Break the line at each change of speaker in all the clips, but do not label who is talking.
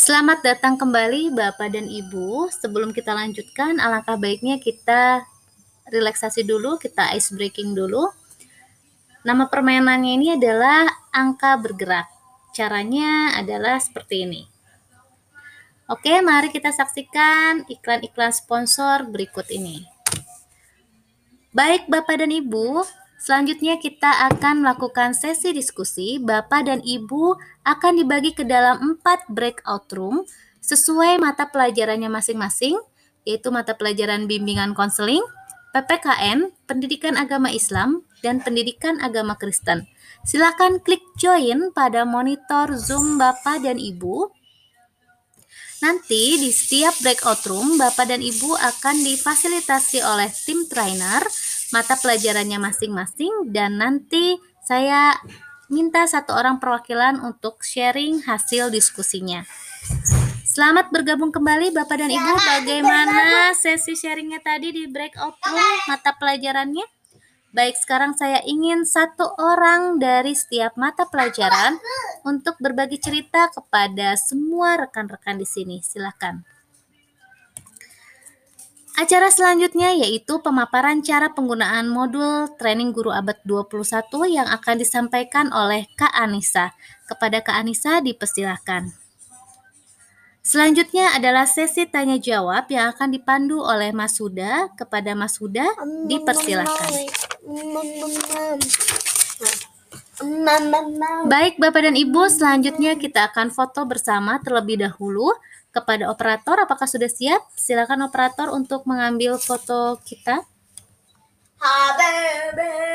Selamat datang kembali Bapak dan Ibu. Sebelum kita lanjutkan, alangkah baiknya kita relaksasi dulu, kita ice breaking dulu. Nama permainannya ini adalah angka bergerak. Caranya adalah seperti ini. Oke, mari kita saksikan iklan-iklan sponsor berikut ini. Baik Bapak dan Ibu, Selanjutnya kita akan melakukan sesi diskusi. Bapak dan Ibu akan dibagi ke dalam empat breakout room sesuai mata pelajarannya masing-masing, yaitu mata pelajaran bimbingan konseling, PPKN, pendidikan agama Islam, dan pendidikan agama Kristen. Silakan klik join pada monitor Zoom Bapak dan Ibu. Nanti di setiap breakout room, Bapak dan Ibu akan difasilitasi oleh tim trainer mata pelajarannya masing-masing dan nanti saya minta satu orang perwakilan untuk sharing hasil diskusinya. Selamat bergabung kembali Bapak dan Ibu. Bagaimana sesi sharingnya tadi di breakout room mata pelajarannya? Baik, sekarang saya ingin satu orang dari setiap mata pelajaran untuk berbagi cerita kepada semua rekan-rekan di sini. Silakan. Acara selanjutnya yaitu pemaparan cara penggunaan modul training guru abad 21 yang akan disampaikan oleh Kak Anissa. Kepada Kak Anissa dipersilakan. Selanjutnya adalah sesi tanya jawab yang akan dipandu oleh Mas Huda. Kepada Mas Huda dipersilakan. Baik Bapak dan Ibu, selanjutnya kita akan foto bersama terlebih dahulu kepada operator. Apakah sudah siap? Silakan operator untuk mengambil foto kita.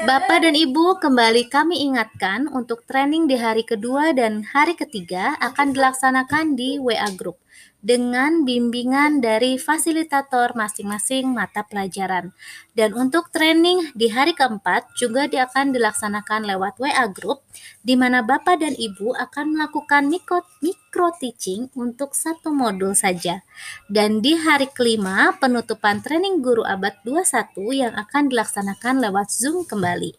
Bapak dan Ibu, kembali kami ingatkan untuk training di hari kedua dan hari ketiga akan dilaksanakan di WA Group dengan bimbingan dari fasilitator masing-masing mata pelajaran. Dan untuk training di hari keempat juga akan dilaksanakan lewat WA Group, di mana Bapak dan Ibu akan melakukan mikro, micro teaching untuk satu modul saja. Dan di hari kelima, penutupan training guru abad 21 yang akan dilaksanakan lewat Zoom kembali.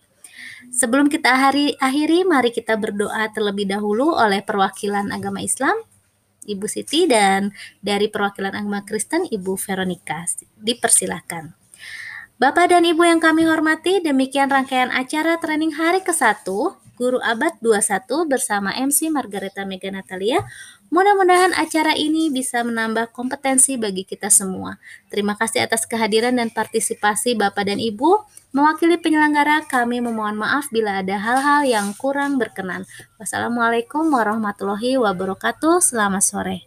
Sebelum kita hari akhiri, mari kita berdoa terlebih dahulu oleh perwakilan agama Islam Ibu Siti dan dari perwakilan agama Kristen Ibu Veronica. Dipersilahkan. Bapak dan Ibu yang kami hormati, demikian rangkaian acara training hari ke-1 Guru Abad 21 bersama MC Margareta Mega Natalia. Mudah-mudahan acara ini bisa menambah kompetensi bagi kita semua. Terima kasih atas kehadiran dan partisipasi Bapak dan Ibu. Mewakili penyelenggara, kami memohon maaf bila ada hal-hal yang kurang berkenan. Wassalamualaikum warahmatullahi wabarakatuh. Selamat sore.